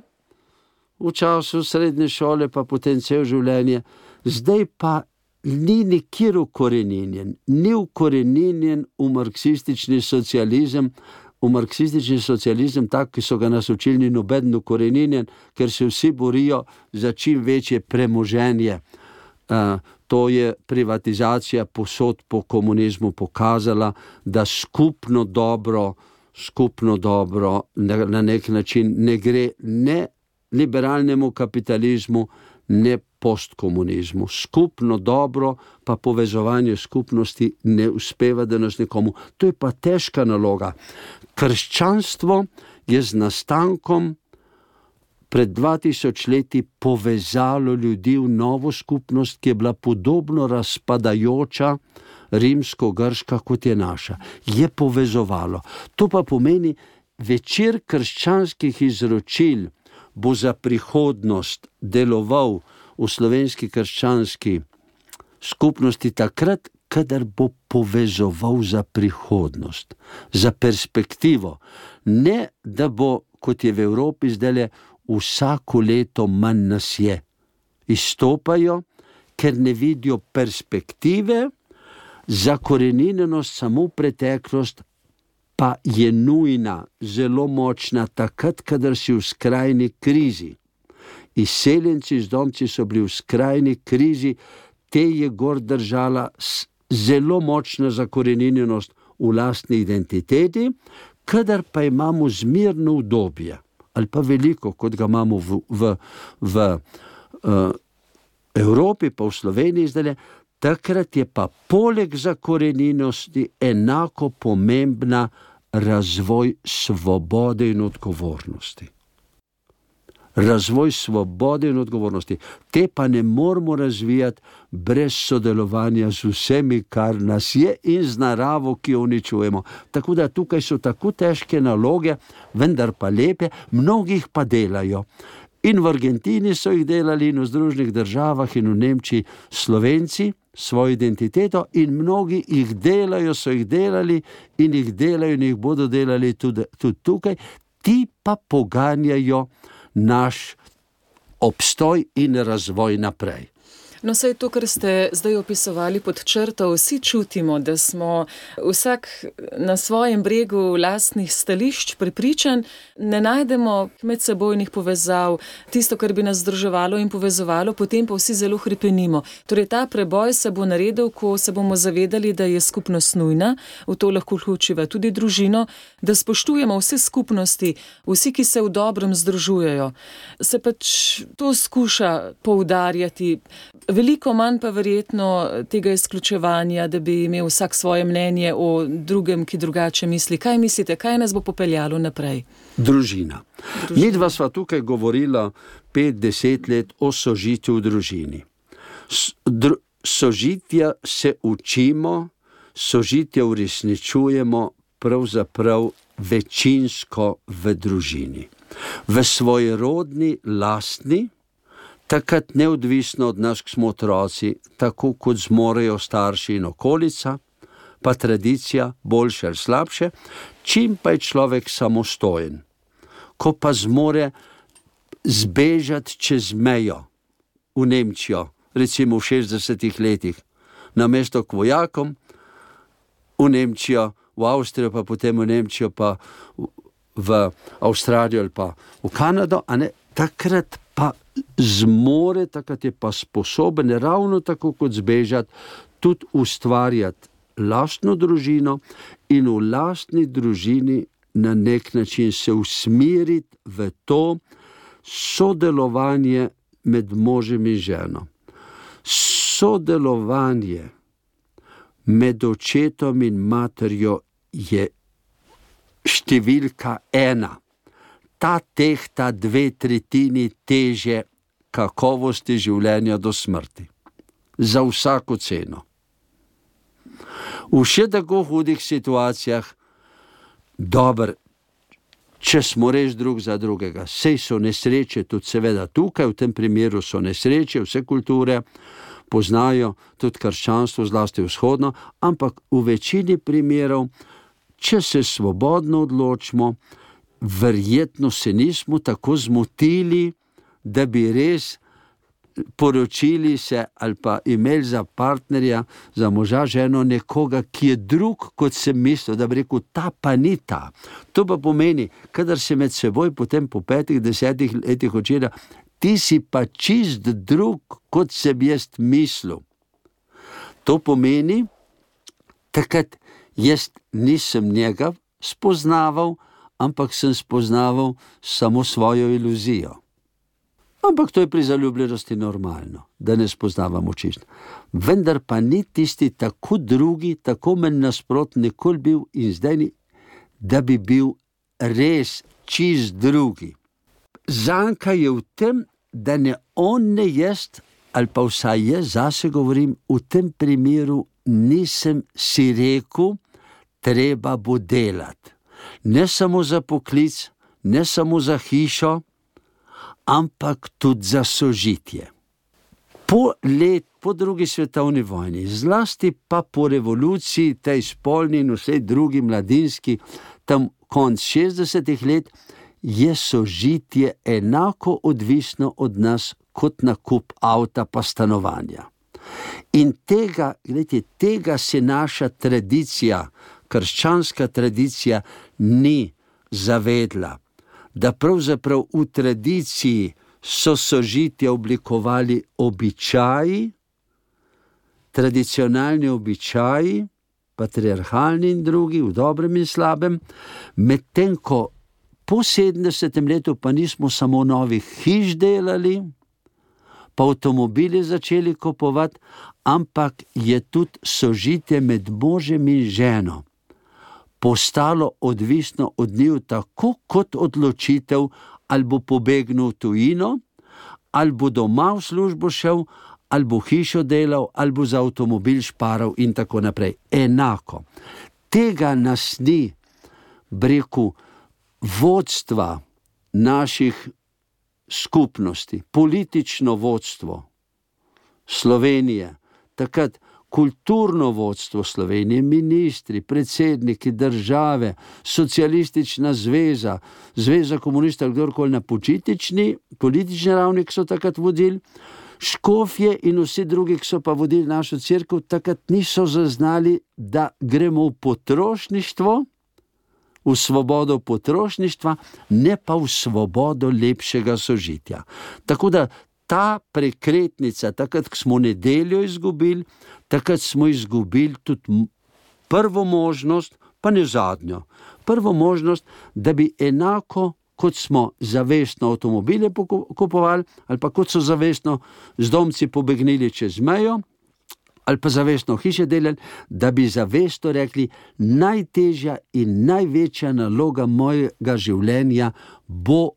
v času srednje šole, pa potem cel življenje, zdaj pa ni nikjer ukorenjen, ni ukorenjen v marksistični socializem. V marksistični socializem, tak, ki so ga nas učili, ni noben ukorenjen, ker se vsi borijo za čim večje premoženje. Uh, to je privatizacija posod po komunizmu pokazala, da skupno dobro skupno dobro, na nek način ne gre ne liberalnemu kapitalizmu, ne postkomunizmu. Skupno dobro, pa povezovanje skupnosti ne uspeva, da nas nekomu. To je pa težka naloga. Krščanstvo je z nastankom pred 2000 leti povezalo ljudi v novo skupnost, ki je bila podobno razpadajoča, rimsko-grška, kot je naša. Je povezovalo. To pa pomeni, večer krščanskih izročil bo za prihodnost deloval v slovenski krščanski skupnosti takrat, kadar bo povezoval za prihodnost, za perspektivo. Ne, da bo, kot je v Evropi zdaj, vsako leto manj nas je. Izstopajo, ker ne vidijo perspektive, zakorenjenost samo v preteklost, pa je nujna, zelo močna, takrat, kadar si v skrajni krizi. Izseljenci z domci so bili v skrajni krizi, te je gor držala zelo močna zakorenjenost v lastni identiteti, kadar pa imamo zmirno obdobje, ali pa veliko, kot ga imamo v, v, v uh, Evropi, pa v Sloveniji zdaj, takrat je pa poleg zakorenjenosti enako pomembna razvoj svobode in odgovornosti razvoj svobode in odgovornosti. Te pa ne moramo razvijati brez sodelovanja z vsemi, kar nas je in z naravo, ki jo uničujemo. Tako da tukaj so tako težke naloge, vendar pa lepe, mnogih pa delajo. In v Argentini so jih delali, in v Združenih državah, in v Nemčiji, slovenci. Svojo identiteto, in mnogi jih delajo, so jih delali, in jih delajo, in jih bodo delali tudi, tudi tukaj, ti pa poganjajo naš obstoj in razvoj naprej. No, vse to, kar ste zdaj opisovali pod črto, vsi čutimo, da smo vsak na svojem bregu lastnih stališč pripričan, ne najdemo medsebojnih povezav, tisto, kar bi nas združevalo in povezovalo, potem pa vsi zelo hripenimo. Torej, ta preboj se bo naredil, ko se bomo zavedali, da je skupnost nujna, v to lahko vključiva tudi družino, da spoštujemo vse skupnosti, vsi, ki se v dobrem združujejo. Se pač to skuša poudarjati veliko manj pa verjetno tega izključevanja, da bi imel vsak svoje mnenje o drugem, ki drugače misli. Kaj mislite, kaj nas bo popeljalo naprej? Družina. Mi dva sva tukaj govorila pet, deset let o sožitju v družini. Dru sožitja se učimo, sožitja uresničujemo pravzaprav večinsko v družini. V svoji rodni, lastni, takrat neodvisno od nas, ki smo otroci, tako kot zmorejo starši in okolica, pa tradicija, boljše ali slabše, čim pa je človek samostojen, ko pa zmore zbežati čez mejo v Nemčijo, recimo v 60-ih letih, na mesto k vojakom, v Nemčijo, v Avstrijo, pa potem v Nemčijo, pa v Avstralijo ali pa v Kanado, takrat pa zmore, takrat je pa sposoben, ravno tako kot zbežati, tudi ustvarjati lastno družino in v lastni družini na nek način se usmeriti v to sodelovanje med možem in ženo. Sodelovanje med očetom in materjo je številka ena ta tehta dve tretjini teže kakovosti življenja do smrti. Za vsako ceno. V še tako hudih situacijah, dobro, če smo res drug za drugega, sej so nesreče, tudi seveda tukaj, v tem primeru so nesreče, vse kulture poznajo, tudi krščanstvo, zlasti vzhodno, ampak v večini primerov, če se svobodno odločimo, verjetno se nismo tako zmotili, da bi res poročili se ali pa imeli za partnerja, za moža, ženo, nekoga, ki je drug, kot sem mislil, da bi rekel, ta pa ni ta. To pa pomeni, kadar se med seboj potem po petih, desetih letih očira, ti si pa čist drug, kot sem jaz mislil. To pomeni, takrat jaz nisem njega spoznaval, ampak sem spoznaval samo svojo iluzijo. Ampak to je pri zaljubljenosti normalno, da ne spoznavamo čist. Vendar pa ni tisti tako drugi, tako men nasprot, nikoli bil in zdaj ni, da bi bil res čist drugi. zanka je v tem, da ne on, ne jaz, ali pa vsaj jaz zase govorim, v tem primeru nisem si rekel, treba bo delati. Ne samo za poklic, ne samo za hišo, ampak tudi za sožitje. Po, let, po drugi svetovni vojni, zlasti pa po revoluciji, tej spolni in vsej drugi mladinski, tam konc 60-ih let, je sožitje enako odvisno od nas kot nakup avta pa stanovanja. In tega, gledajte, tega se naša tradicija, krščanska tradicija, ni zavedla, da pravzaprav v tradiciji so sožitje oblikovali običaji, tradicionalni običaji, patriarhalni in drugi, v dobrem in slabem, medtem ko po 70. letu pa nismo samo novih hiš delali, pa avtomobili začeli kupovati, ampak je tudi sožitje med možem in ženo postalo odvisno od njih, tako kot odločitev, ali bo pobegnil v tujino, ali bo doma v službo šel, ali bo hišo delal, ali bo za avtomobil šparal in tako naprej. Enako. Tega nas ni, breku, vodstva naših skupnosti, politično vodstvo Slovenije, takrat kulturno vodstvo Slovenije, ministri, predsedniki države, socialistična zveza, zveza komunistov, kdorkoli na počitnični, politični ravni, ki so takrat vodili. Škofje in vsi drugi, ki so pa vodili našo crkvo, takrat niso zaznali, da gremo v potrošništvo, v svobodo potrošništva, ne pa v svobodo lepšega sožitja. Tako da ta prekretnica, takrat, ko smo nedeljo izgubili, takrat smo izgubili tudi prvo možnost, pa ne zadnjo. Prvo možnost, da bi enako kot smo zavestno avtomobile kupovali, ali pa kot so zavestno z domci pobegnili čez mejo, ali pa zavestno hiše delali, da bi zavestno rekli, najtežja in največja naloga mojega življenja bo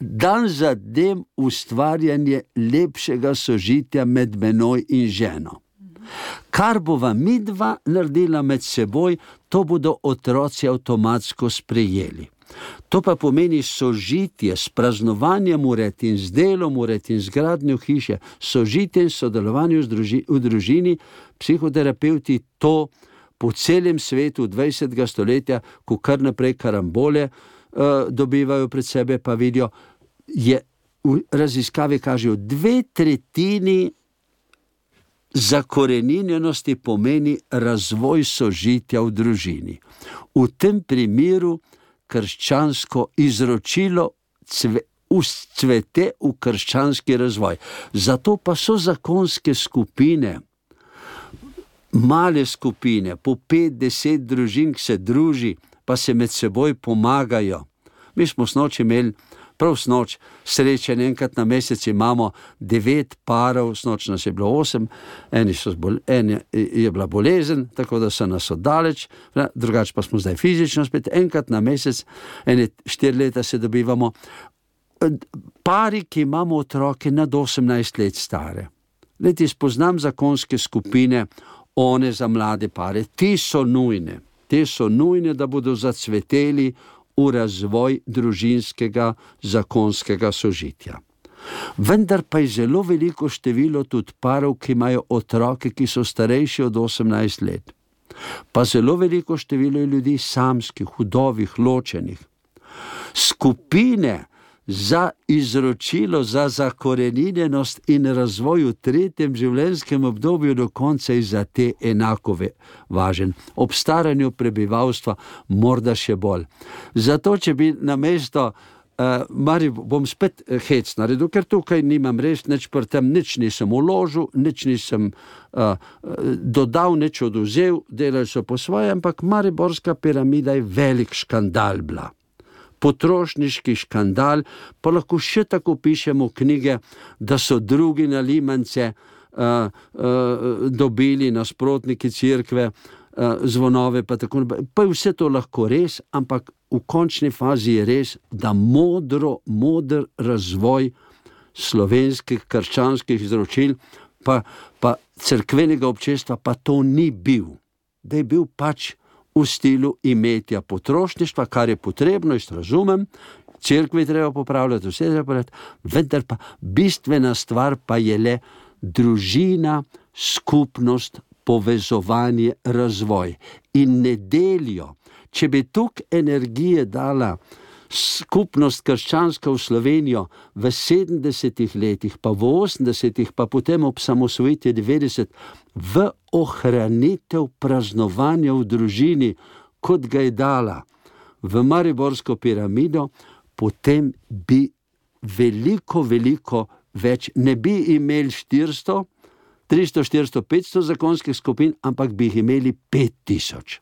dan za dnem ustvarjanje lepšega sožitja med menoj in ženo. Kar bova mi dva naredila med seboj, to bodo otroci avtomatsko sprejeli. To pa pomeni sožitje s praznovanjem ured in z delom ured in z gradnjo hiše, sožitje in sodelovanje v družini, psihoterapeuti to po celem svetu 20. stoletja, ko kar naprej karambole, uh, dobivajo pred sebe, pa vidijo, je v raziskavi kažejo dve tretjini zakorenjenosti pomeni razvoj sožitja v družini. V tem primeru krščansko izročilo cve, uscvete v krščanski razvoj. Zato pa so zakonske skupine. Male skupine, po pet, deset družin, ki se druži, pa se med seboj pomagajo. Mi smo snoči imeli prav snoč, srečen enkrat na mesec imamo devet parov, snoč nas je bilo osem, eni so zbol, en je bila bolezen, tako da so nas oddaleč, drugače pa smo zdaj fizično spet enkrat na mesec, ene štiri leta se dobivamo. Pari, ki imamo otroke nad 18 let stare. Leti spoznam zakonske skupine, one za mlade pare, ti so nujne, te so nujne, da bodo zacveteli v razvoj družinskega zakonskega sožitja. Vendar pa je zelo veliko število tudi parov, ki imajo otroke, ki so starejši od 18 let. Pa zelo veliko število ljudi samskih, hudovih, ločenih. Skupine, za izročilo, za zakorenjenost in razvoj v tretjem življenjskem obdobju do konca je za te enako važen. Ob staranju prebivalstva morda še bolj. Zato, če bi na mesto, uh, Mari, bom spet eh, hec naredil, ker tukaj nimam res nič pri tem, nič nisem uložil, nič nisem uh, dodal, nič oduzel, delali so po svoje, ampak Mariborska piramida je velik škandal bila potrošniški škandal, pa lahko še tako pišemo knjige, da so drugi na Limance uh, uh, dobili nasprotniki crkve. zvonove, pa, tako, pa je vse to lahko res, ampak v končni fazi je res, da modro, modr razvoj slovenskih krščanskih izročil, pa, pa crkvenega občestva, pa to ni bil. Da je bil pač v stilu imetja potrošništva, kar je potrebno, jaz razumem, crkvi treba popravljati, vse treba popravljati, vendar pa bistvena stvar pa je le družina, skupnost, povezovanje, razvoj. In nedeljo, če bi tukaj energije dala skupnost krščanska v Slovenijo v 70-ih letih, pa v 80-ih, pa potem ob samosvojitvi 90, v ohranitev praznovanja v družini, kot ga je dala v Mariborsko piramido, potem bi veliko, veliko več, ne bi imeli 400, 300, 400, 500 zakonskih skupin, ampak bi jih imeli 5000.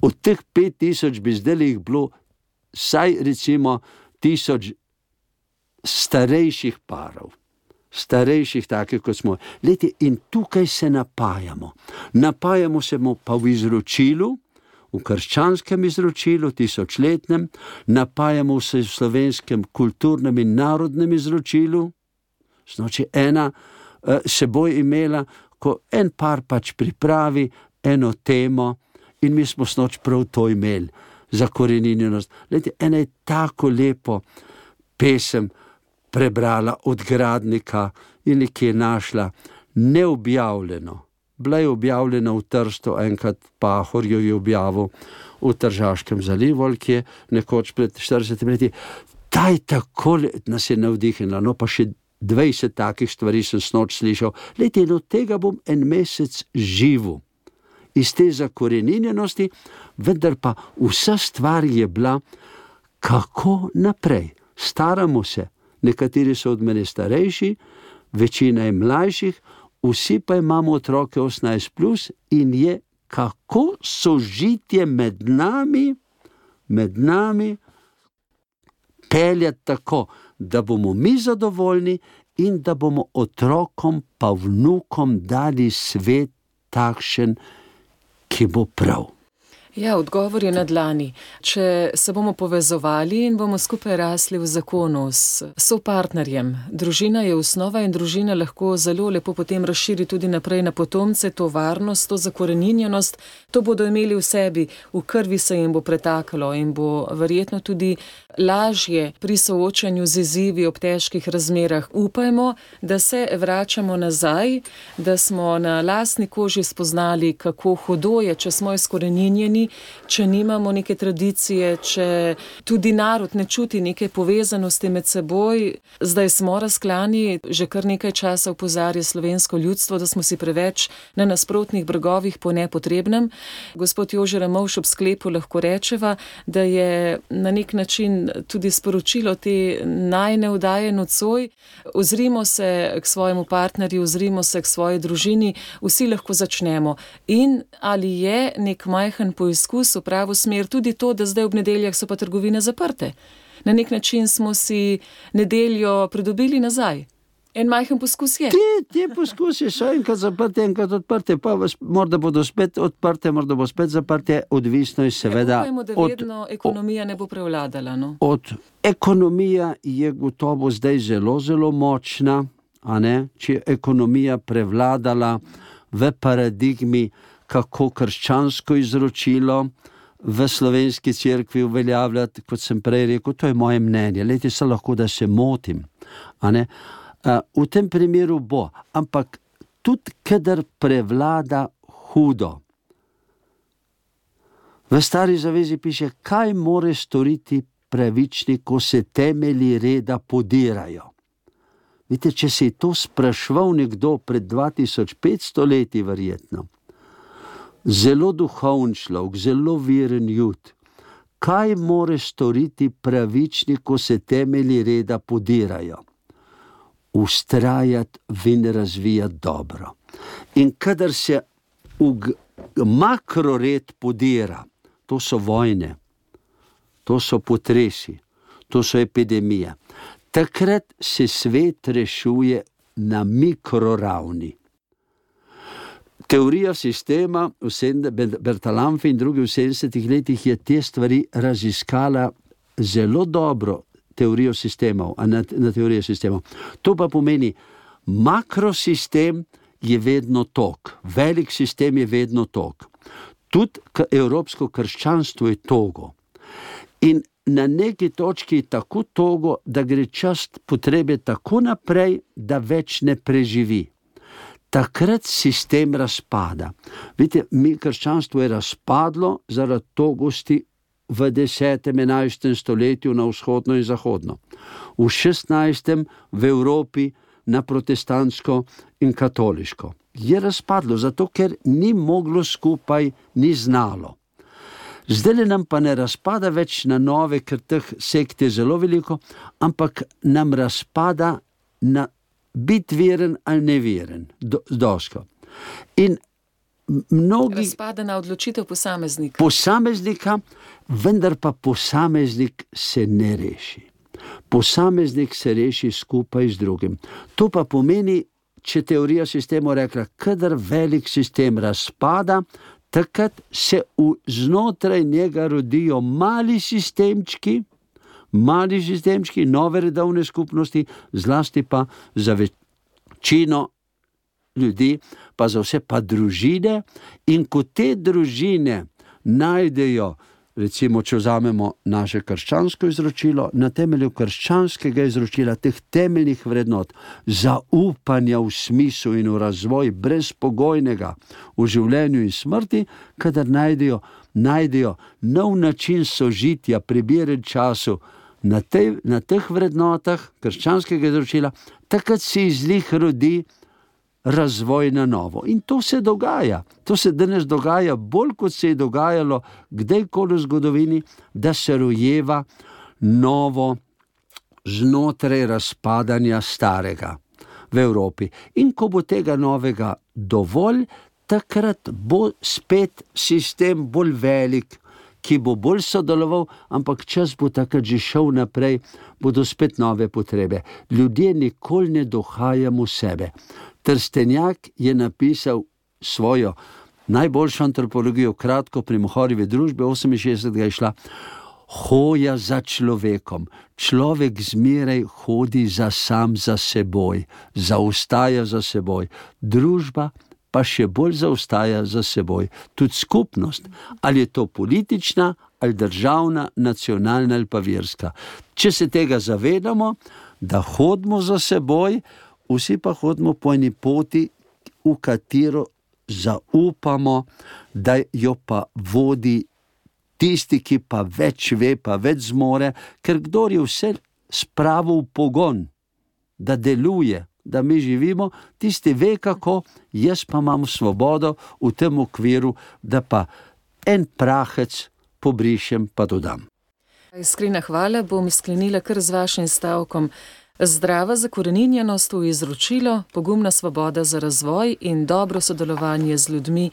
Od teh 5000 bi zdaj jih bilo vsaj recimo 1000 starejših parov. Starejših, tako kot smo. Leti, in tukaj se napajamo. Napajamo se pa v izročilu, v krščanskem izročilu, tisočletnem, napajamo se v slovenskem kulturnem in narodnem izročilu. Znači, ena uh, se bo imela, ko en par pač pripravi eno temo, in mi smo snoč prav to imeli, zakorenjenost. Leti, ena je tako lepo pesem prebrala od gradnika in ki je našla neobjavljeno bila je objavljena v Trstu, enkrat pa Horjo je objavil v Tržaškem zalivu, ki je nekoč pred 40 leti. Ta je tako, nas je navdihnila, no pa še 20 takih stvari sem snoč slišal. Leti, do tega bom en mesec živel. Iz te zakorenjenosti, vendar pa vsa stvar je bila, kako naprej. Staramo se, nekateri so od mene starejši, večina je mlajših, vsi pa imamo otroke 18, plus in je kako sožitje med nami, med nami, peljati tako, da bomo mi zadovoljni in da bomo otrokom, pa vnukom dali svet takšen, ki bo prav. Ja, odgovor je na dlani. Če se bomo povezovali in bomo skupaj rasli v zakonu s sopartnerjem, družina je osnova in družina lahko zelo lepo potem razširi tudi naprej na potomce, to varnost, to zakorenjenost, to bodo imeli v sebi, v krvi se jim bo pretakalo in bo verjetno tudi lažje pri soočanju z izzivi ob težkih razmerah. Upajmo, da se vračamo nazaj, da smo na lasni koži spoznali, kako hudo je, če smo izkorenjeni če nimamo neke tradicije, če tudi narod ne čuti neke povezanosti med seboj. Zdaj smo razklani, že kar nekaj časa upozarja slovensko ljudstvo, da smo si preveč na nasprotnih bregovih po nepotrebnem. Gospod Jože Ramovš ob sklepu lahko rečeva, da je na nek način tudi sporočilo te najneudaje nocoj. Ozrimo se k svojemu partnerju, ozrimo se k svoji družini, vsi lahko začnemo. In ali je nek majhen poizkus, v pravo smer, tudi to, da zdaj ob nedeljah so pa trgovine zaprte. Na nek način smo si nedeljo pridobili nazaj. En majhen poskus je. Ti, ti poskusi so enkrat zaprti, enkrat odprti, pa morda bodo spet odprte, morda bo spet zaprte, odvisno je seveda. Upajmo, da vedno od, ekonomija ne bo prevladala. No? Od ekonomija je gotovo zdaj zelo, zelo močna, če je ekonomija prevladala v paradigmi kako krščansko izročilo v slovenski cerkvi uveljavljati, kot sem prej rekel, to je moje mnenje. Leti se lahko, da se motim. V tem primeru bo, ampak tudi, kadar prevlada hudo. V stari zavezi piše, kaj more storiti pravični, ko se temelji reda podirajo. Vidite, če si to sprašval nekdo pred 2500 leti, verjetno zelo duhovn človek, zelo veren jud. Kaj more storiti pravični, ko se temelji reda podirajo? Ustrajati in razvijati dobro. In kadar se makrored podira, to so vojne, to so potresi, to so epidemije. Takrat se svet rešuje na mikroravni Teorija sistema, Bertalanfe in drugi v 70-ih letih je te stvari raziskala zelo dobro, teorijo sistemov, na, na teorijo sistemov. To pa pomeni, makrosistem je vedno tok, velik sistem je vedno tok. Tudi evropsko krščanstvo je togo. In na neki točki je tako togo, da gre čas potrebe tako naprej, da več ne preživi. Takrat sistem razpada. Vidite, mi krščanstvo je razpadlo zaradi togosti v 10. in 11. stoletju na vzhodno in zahodno, v 16. v Evropi na protestantsko in katoliško. Je razpadlo, zato ker ni moglo skupaj, ni znalo. Zdaj nam pa ne razpada več na nove, ker teh sekt je zelo veliko, ampak nam razpada na biti veren ali neveren, do, dosko. In mnogi. Razpada na odločitev posameznika. Posameznika, vendar pa posameznik se ne reši. Posameznik se reši skupaj z drugim. To pa pomeni, če teorija sistema rekla, kadar velik sistem razpada, takrat se znotraj njega rodijo mali sistemčki, mali sistemčki, nove redovne skupnosti, zlasti pa za večino ljudi, pa za vse pa družine. In ko te družine najdejo, recimo, če vzamemo naše krščansko izročilo, na temelju krščanskega izročila, teh temeljnih vrednot, zaupanja v smislu in v razvoj, brezpogojnega v življenju in smrti, kadar najdejo, najdejo nov način sožitja, pribiren času. Na, tej, na teh vrednotah krščanskega izročila, takrat se iz njih rodi razvoj na novo. In to se dogaja. To se danes dogaja bolj kot se je dogajalo kdajkoli v zgodovini, da se rojeva novo znotraj razpadanja starega v Evropi. In ko bo tega novega dovolj, takrat bo spet sistem bolj velik. Ki bo bolj sodeloval, ampak čas bo takrat že šel naprej, bodo spet nove potrebe. Ljudje nikoli ne dohajamo sebe. Trstenjak je napisal svojo najboljšo antropologijo, kratko pri Mohorjevi družbi, 68. je šla. Hoja za človekom. Človek zmeraj hodi za sam za seboj, zaostaja za seboj. Družba pa še bolj zaostaja za seboj. Tudi skupnost, ali je to politična, ali državna, nacionalna ali pa verska. Če se tega zavedamo, da hodimo za seboj, vsi pa hodimo po eni poti, v katero zaupamo, da jo pa vodi tisti, ki pa več ve, pa več zmore, ker kdo je vse spravil v pogon, da deluje. Da mi živimo, tisti ve, kako, jaz pa imam svobodo v tem okviru, da pa en prahec pobrišem, pa dodam. Iskrena hvala, bom sklenila kar z vašim stavkom. Zdrava zakorenjenost v izročilo, pogumna svoboda za razvoj in dobro sodelovanje z ljudmi.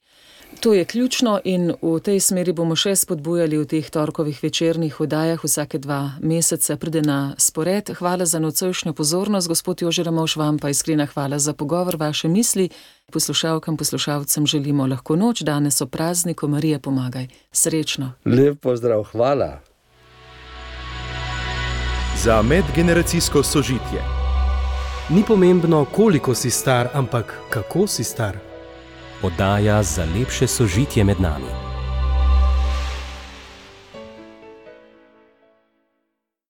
To je ključno in v tej smeri bomo še spodbujali v teh torkovih večernih vdajah vsake dva meseca pride na spored. Hvala za nocojšnjo pozornost, gospod Jožeramovš, vam pa iskrena hvala za pogovor, vaše misli. Poslušalkam, poslušalcem želimo lahko noč, danes o prazniku Marije pomagaj. Srečno. Lep pozdrav, hvala za medgeneracijsko sožitje. Ni pomembno, koliko si star, ampak kako si star. Oddaja za lepše sožitje med nami.